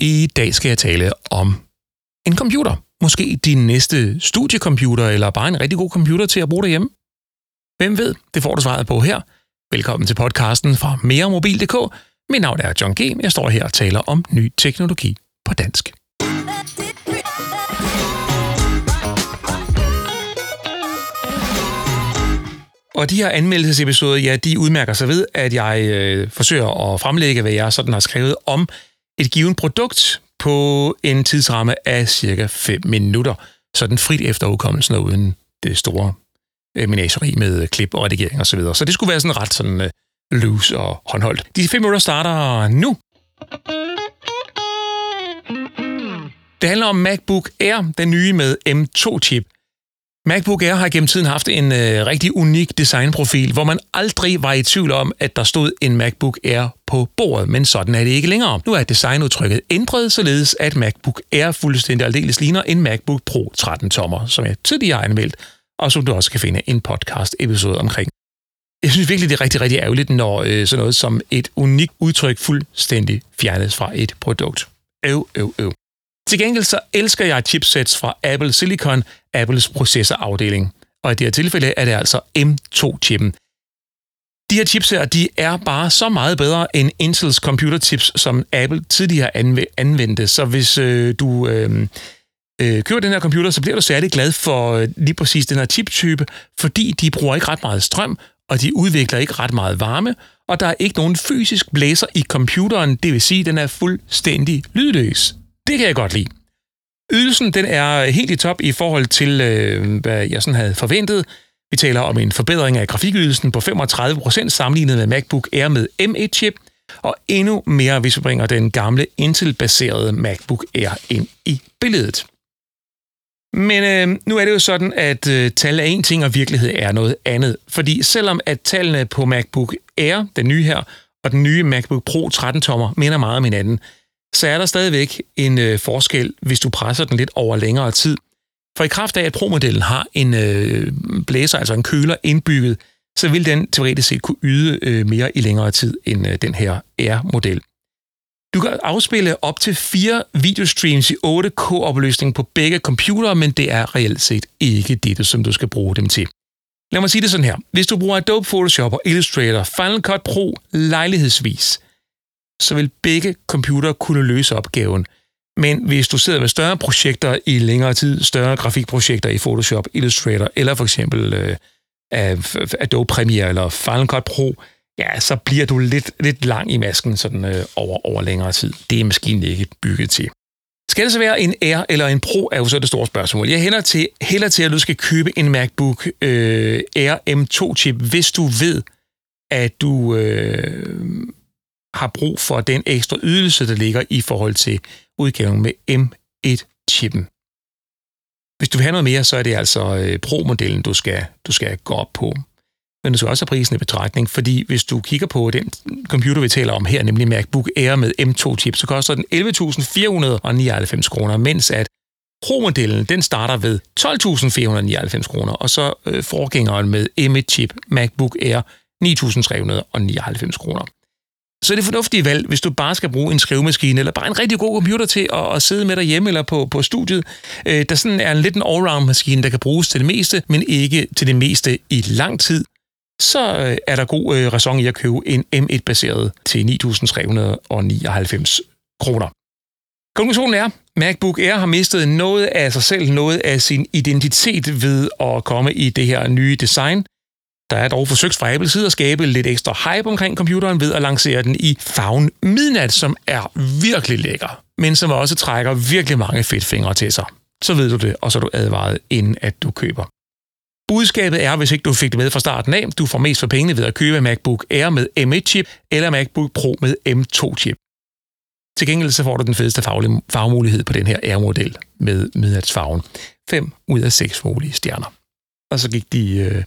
I dag skal jeg tale om en computer. Måske din næste studiecomputer, eller bare en rigtig god computer til at bruge derhjemme. Hvem ved? Det får du svaret på her. Velkommen til podcasten fra meremobil.dk. Mit navn er John G. Jeg står her og taler om ny teknologi på dansk. Og de her anmeldelsesepisoder, ja, de udmærker sig ved, at jeg øh, forsøger at fremlægge, hvad jeg sådan har skrevet om et givet produkt på en tidsramme af cirka 5 minutter. Sådan frit efter udkommelsen og uden det store menageri med klip og redigering osv. Så, videre. så det skulle være sådan ret sådan øh, loose og håndholdt. De 5 minutter starter nu. Det handler om MacBook Air, den nye med M2-chip. MacBook Air har gennem tiden haft en øh, rigtig unik designprofil, hvor man aldrig var i tvivl om, at der stod en MacBook Air på bordet, men sådan er det ikke længere. Nu er designudtrykket ændret, således at MacBook Air fuldstændig aldeles ligner en MacBook Pro 13-tommer, som jeg tidligere har anmeldt, og som du også kan finde en podcast-episode omkring. Jeg synes virkelig, det er rigtig, rigtig ærgerligt, når øh, sådan noget som et unikt udtryk fuldstændig fjernes fra et produkt. Øv, øv, øv. Til gengæld så elsker jeg chipsets fra Apple Silicon, Apples processorafdeling. Og i det her tilfælde er det altså M2-chippen. De her chips her, de er bare så meget bedre end Intels computerchips, som Apple tidligere anvendte. Så hvis øh, du øh, øh, køber den her computer, så bliver du særlig glad for øh, lige præcis den her chiptype, fordi de bruger ikke ret meget strøm, og de udvikler ikke ret meget varme, og der er ikke nogen fysisk blæser i computeren, det vil sige, at den er fuldstændig lydløs. Det kan jeg godt lide. Ydelsen den er helt i top i forhold til, øh, hvad jeg sådan havde forventet. Vi taler om en forbedring af grafikydelsen på 35% sammenlignet med MacBook Air med M1-chip, og endnu mere, hvis vi bringer den gamle Intel-baserede MacBook Air ind i billedet. Men øh, nu er det jo sådan, at øh, tal er en ting, og virkelighed er noget andet. Fordi selvom at tallene på MacBook Air, den nye her, og den nye MacBook Pro 13-tommer minder meget om hinanden, så er der stadigvæk en øh, forskel, hvis du presser den lidt over længere tid. For i kraft af, at Pro-modellen har en øh, blæser, altså en køler indbygget, så vil den teoretisk set kunne yde øh, mere i længere tid end øh, den her Air-model. Du kan afspille op til fire videostreams i 8K-opløsning på begge computere, men det er reelt set ikke det, som du skal bruge dem til. Lad mig sige det sådan her. Hvis du bruger Adobe Photoshop og Illustrator, Final Cut Pro lejlighedsvis, så vil begge computere kunne løse opgaven. Men hvis du sidder med større projekter i længere tid, større grafikprojekter i Photoshop, Illustrator eller for eksempel øh, Adobe Premiere eller Final Cut Pro, ja, så bliver du lidt, lidt lang i masken sådan, øh, over, over længere tid. Det er maskinen ikke bygget til. Skal det så være en Air eller en Pro, er jo så det store spørgsmål. Jeg hælder til, hælder til at du skal købe en MacBook øh, Air M2-chip, hvis du ved, at du øh, har brug for den ekstra ydelse, der ligger i forhold til udgaven med M1-chippen. Hvis du vil have noget mere, så er det altså øh, Pro-modellen, du skal, du skal gå op på. Men du skal også have prisen i betragtning, fordi hvis du kigger på den computer, vi taler om her, nemlig MacBook Air med M2-chip, så koster den 11.499 kroner, mens at Pro-modellen, den starter ved 12.499 kroner, og så øh, forgængeren med M1-chip, MacBook Air, 9.399 kroner. Så er det fornuftige valg, hvis du bare skal bruge en skrivemaskine, eller bare en rigtig god computer til at, at sidde med derhjemme eller på, på studiet, øh, der sådan er en lidt en allround-maskine, der kan bruges til det meste, men ikke til det meste i lang tid, så øh, er der god øh, ræson i at købe en M1-baseret til 9.399 kroner. Konklusionen er, MacBook Air har mistet noget af sig selv, noget af sin identitet ved at komme i det her nye design – der er dog forsøgt fra Apples side at skabe lidt ekstra hype omkring computeren ved at lancere den i farven Midnat, som er virkelig lækker, men som også trækker virkelig mange fedtfingre til sig. Så ved du det, og så er du advaret, inden at du køber. Budskabet er, hvis ikke du fik det med fra starten af, du får mest for pengene ved at købe MacBook Air med M1-chip eller MacBook Pro med M2-chip. Til gengæld så får du den fedeste farvemulighed på den her Air-model med midnatsfarven. 5 ud af 6 mulige stjerner. Og så gik de øh,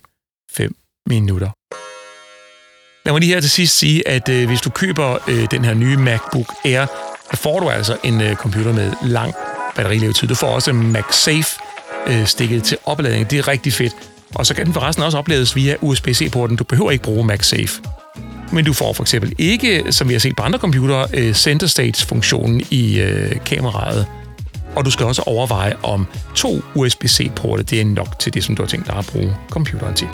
5 minutter. Lad mig lige her til sidst sige, at øh, hvis du køber øh, den her nye MacBook Air, så får du altså en øh, computer med lang batterilevetid. Du får også MagSafe øh, til opladning. Det er rigtig fedt. Og så kan den forresten også oplades via USB-C-porten. Du behøver ikke bruge MagSafe. men du får for eksempel ikke, som vi har set på andre computere, øh, center stage-funktionen i øh, kameraet. Og du skal også overveje, om to USB-C-porte det er nok til det, som du har tænkt dig at bruge computeren til.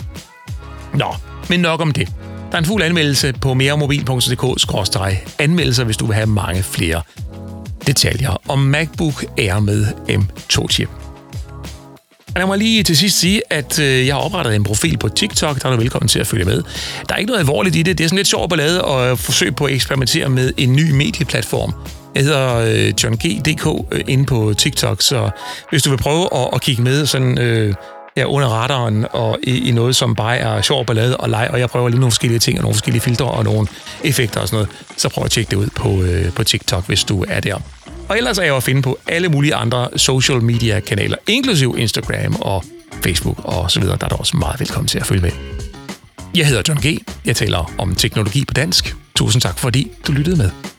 Nå, men nok om det. Der er en fuld anmeldelse på meremobil.dk-anmeldelser, hvis du vil have mange flere detaljer om MacBook Air med M2-chip. Lad mig lige til sidst sige, at øh, jeg har oprettet en profil på TikTok, der er du velkommen til at følge med. Der er ikke noget alvorligt i det. Det er sådan lidt sjovt ballade og øh, forsøg på at eksperimentere med en ny medieplatform. Jeg hedder øh, John G.dk inde på TikTok, så hvis du vil prøve at, at kigge med sådan øh, ja, under radaren og i, i noget, som bare er sjov ballade og leg, og jeg prøver lige nogle forskellige ting og nogle forskellige filtre og nogle effekter og sådan noget, så prøv at tjekke det ud på, øh, på TikTok, hvis du er der. Og ellers er jeg at finde på alle mulige andre social media kanaler, inklusiv Instagram og Facebook og så videre. Der er du også meget velkommen til at følge med. Jeg hedder John G. Jeg taler om teknologi på dansk. Tusind tak, fordi du lyttede med.